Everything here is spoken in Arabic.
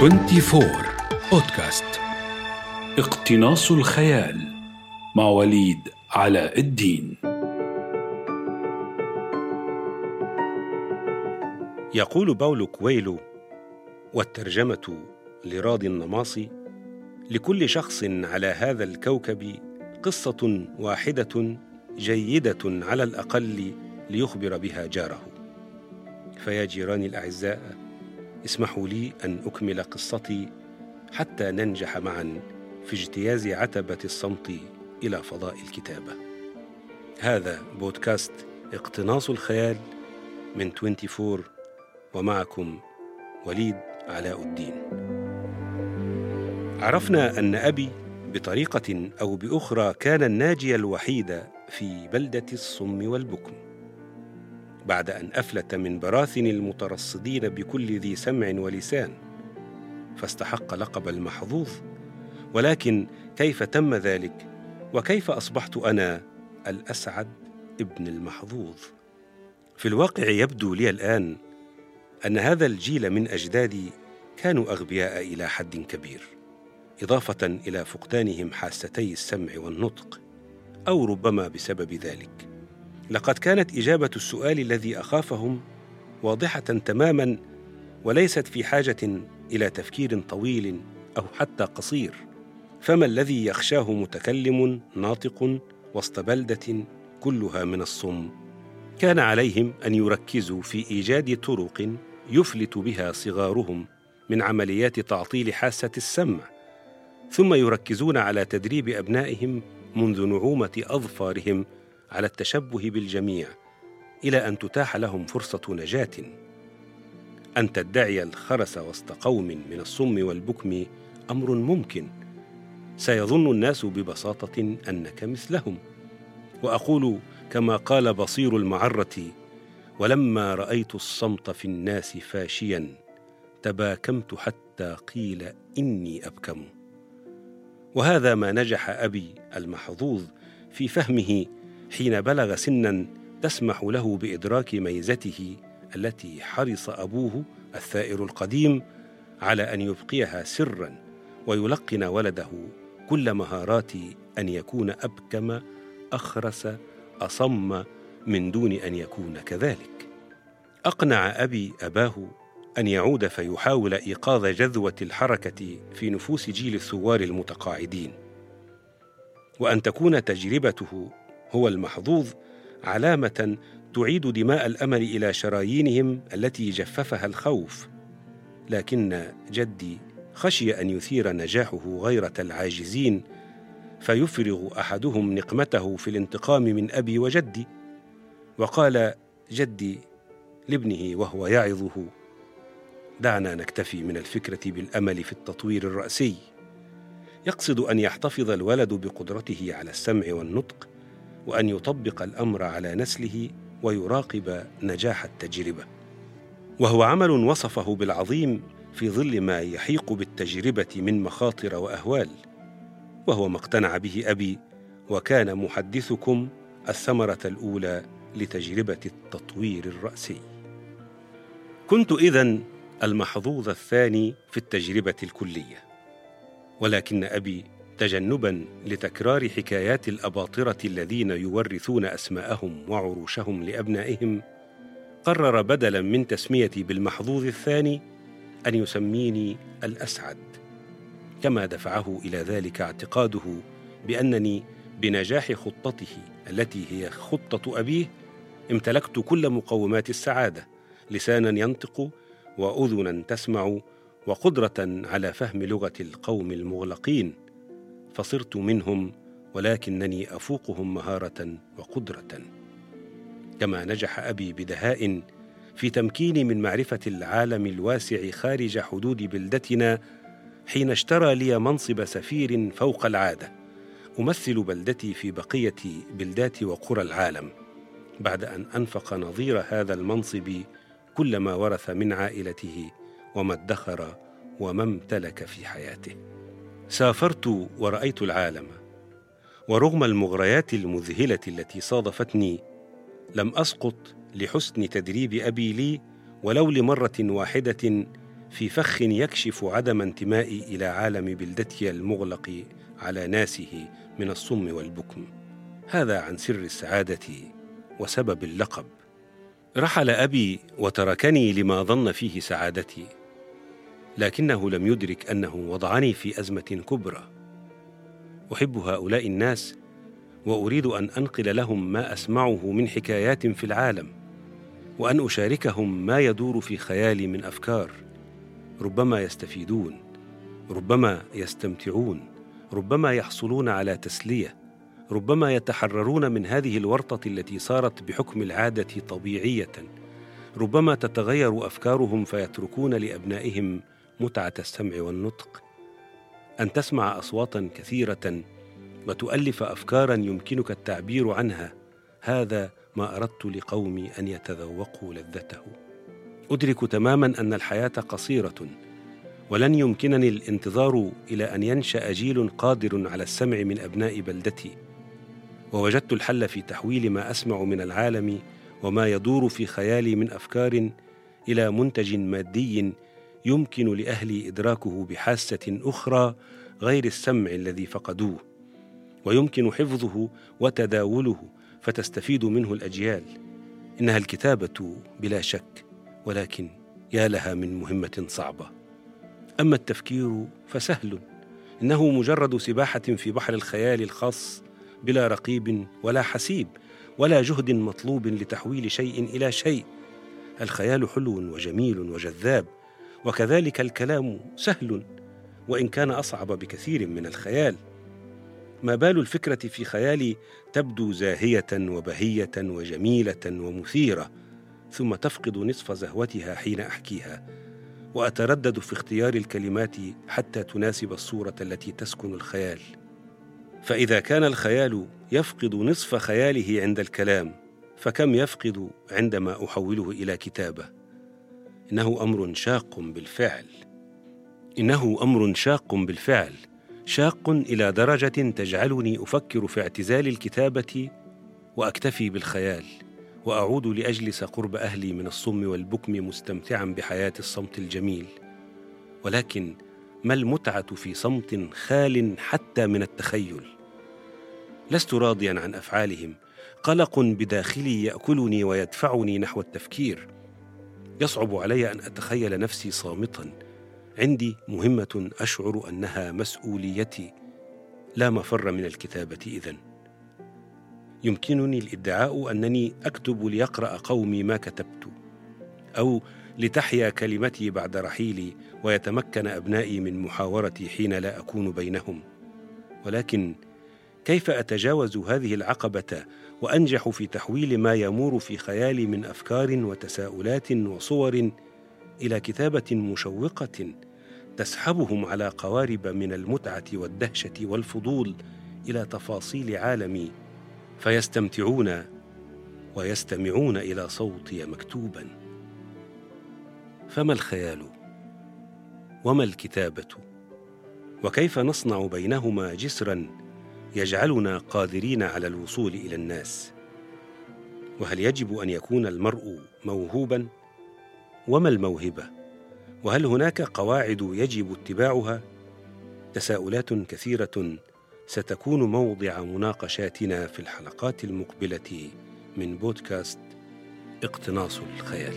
24 بودكاست اقتناص الخيال مع وليد علاء الدين. يقول باولو كويلو والترجمة لراضي النماصي لكل شخص على هذا الكوكب قصة واحدة جيدة على الأقل ليخبر بها جاره. فيا جيراني الأعزاء اسمحوا لي أن أكمل قصتي حتى ننجح معا في اجتياز عتبة الصمت إلى فضاء الكتابة. هذا بودكاست اقتناص الخيال من 24 ومعكم وليد علاء الدين. عرفنا أن أبي بطريقة أو بأخرى كان الناجي الوحيد في بلدة الصم والبكم. بعد أن أفلت من براثن المترصدين بكل ذي سمع ولسان فاستحق لقب المحظوظ ولكن كيف تم ذلك؟ وكيف أصبحت أنا الأسعد ابن المحظوظ؟ في الواقع يبدو لي الآن أن هذا الجيل من أجدادي كانوا أغبياء إلى حد كبير إضافة إلى فقدانهم حاستي السمع والنطق أو ربما بسبب ذلك. لقد كانت إجابة السؤال الذي أخافهم واضحة تماما وليست في حاجة إلى تفكير طويل أو حتى قصير. فما الذي يخشاه متكلم ناطق وسط بلدة كلها من الصم؟ كان عليهم أن يركزوا في إيجاد طرق يفلت بها صغارهم من عمليات تعطيل حاسة السمع ثم يركزون على تدريب أبنائهم منذ نعومة أظفارهم على التشبه بالجميع إلى أن تتاح لهم فرصة نجاة. أن تدعي الخرس وسط قوم من الصم والبكم أمر ممكن. سيظن الناس ببساطة أنك مثلهم. وأقول كما قال بصير المعرة ولما رأيت الصمت في الناس فاشيا تباكمت حتى قيل إني أبكم. وهذا ما نجح أبي المحظوظ في فهمه حين بلغ سنا تسمح له بإدراك ميزته التي حرص أبوه الثائر القديم على أن يبقيها سرا ويلقن ولده كل مهارات أن يكون أبكم أخرس أصم من دون أن يكون كذلك. أقنع أبي أباه أن يعود فيحاول إيقاظ جذوة الحركة في نفوس جيل الثوار المتقاعدين وأن تكون تجربته هو المحظوظ علامة تعيد دماء الأمل إلى شرايينهم التي جففها الخوف. لكن جدي خشي أن يثير نجاحه غيره العاجزين فيفرغ أحدهم نقمته في الانتقام من أبي وجدي. وقال جدي لابنه وهو يعظه دعنا نكتفي من الفكرة بالأمل في التطوير الرأسي. يقصد أن يحتفظ الولد بقدرته على السمع والنطق وأن يطبق الأمر على نسله ويراقب نجاح التجربة. وهو عمل وصفه بالعظيم في ظل ما يحيق بالتجربة من مخاطر وأهوال. وهو ما اقتنع به أبي وكان محدثكم الثمرة الأولى لتجربة التطوير الرأسي. كنت إذن المحظوظ الثاني في التجربة الكلية. ولكن أبي تجنبا لتكرار حكايات الأباطرة الذين يورثون أسماءهم وعروشهم لأبنائهم قرر بدلا من تسميتي بالمحظوظ الثاني أن يسميني الأسعد. كما دفعه إلى ذلك اعتقاده بأنني بنجاح خطته التي هي خطة أبيه امتلكت كل مقومات السعادة لسانا ينطق واذنا تسمع وقدرة على فهم لغة القوم المغلقين. فصرت منهم ولكنني أفوقهم مهارة وقدرة. كما نجح أبي بدهاء في تمكيني من معرفة العالم الواسع خارج حدود بلدتنا حين اشترى لي منصب سفير فوق العادة أمثل بلدتي في بقية بلدات وقرى العالم بعد أن أنفق نظير هذا المنصب كل ما ورث من عائلته وما ادخر وما امتلك في حياته. سافرت ورأيت العالم ورغم المغريات المذهلة التي صادفتني لم أسقط لحسن تدريب أبي لي ولو لمرة واحدة في فخ يكشف عدم انتمائي إلى عالم بلدتي المغلق على ناسه من الصم والبكم. هذا عن سر السعادة وسبب اللقب. رحل أبي وتركني لما ظن فيه سعادتي. لكنه لم يدرك أنه وضعني في أزمة كبرى. أحب هؤلاء الناس وأريد أن أنقل لهم ما أسمعه من حكايات في العالم وأن أشاركهم ما يدور في خيالي من أفكار. ربما يستفيدون ربما يستمتعون ربما يحصلون على تسلية ربما يتحررون من هذه الورطة التي صارت بحكم العادة طبيعية. ربما تتغير أفكارهم فيتركون لأبنائهم متعة السمع والنطق أن تسمع أصواتا كثيرة وتؤلف أفكارا يمكنك التعبير عنها. هذا ما أردت لقومي أن يتذوقوا لذته. أدرك تماما أن الحياة قصيرة ولن يمكنني الانتظار إلى أن ينشأ جيل قادر على السمع من أبناء بلدتي. ووجدت الحل في تحويل ما أسمع من العالم وما يدور في خيالي من أفكار إلى منتج مادي يمكن لأهلي إدراكه بحاسة أخرى غير السمع الذي فقدوه ويمكن حفظه وتداوله فتستفيد منه الأجيال. إنها الكتابة بلا شك ولكن يا لها من مهمة صعبة. أما التفكير فسهل إنه مجرد سباحة في بحر الخيال الخاص بلا رقيب ولا حسيب ولا جهد مطلوب لتحويل شيء إلى شيء. الخيال حلو وجميل وجذاب وكذلك الكلام سهل وإن كان أصعب بكثير من الخيال. ما بال الفكرة في خيالي تبدو زاهية وبهية وجميلة ومثيرة ثم تفقد نصف زهوتها حين أحكيها وأتردد في اختيار الكلمات حتى تناسب الصورة التي تسكن الخيال. فإذا كان الخيال يفقد نصف خياله عند الكلام فكم يفقد عندما أحوله إلى كتابة؟ إنه أمر شاق بالفعل. إنه أمر شاق بالفعل. شاق إلى درجة تجعلني أفكر في اعتزال الكتابة وأكتفي بالخيال وأعود لأجلس قرب أهلي من الصم والبكم مستمتعا بحياة الصمت الجميل. ولكن ما المتعة في صمت خال حتى من التخيل؟ لست راضيا عن أفعالهم. قلق بداخلي يأكلني ويدفعني نحو التفكير. يصعب علي أن أتخيل نفسي صامتا. عندي مهمة أشعر أنها مسؤوليتي. لا مفر من الكتابة إذن. يمكنني الإدعاء أنني أكتب ليقرأ قومي ما كتبت أو لتحيا كلمتي بعد رحيلي ويتمكن أبنائي من محاورتي حين لا أكون بينهم. ولكن كيف أتجاوز هذه العقبة وأنجح في تحويل ما يمور في خيالي من أفكار وتساؤلات وصور إلى كتابة مشوقة تسحبهم على قوارب من المتعة والدهشة والفضول إلى تفاصيل عالمي فيستمتعون ويستمعون إلى صوتي مكتوبا. فما الخيال؟ وما الكتابة؟ وكيف نصنع بينهما جسرا؟ يجعلنا قادرين على الوصول إلى الناس. وهل يجب أن يكون المرء موهوبا؟ وما الموهبة؟ وهل هناك قواعد يجب اتباعها؟ تساؤلات كثيرة ستكون موضع مناقشاتنا في الحلقات المقبلة من بودكاست اقتناص الخيال.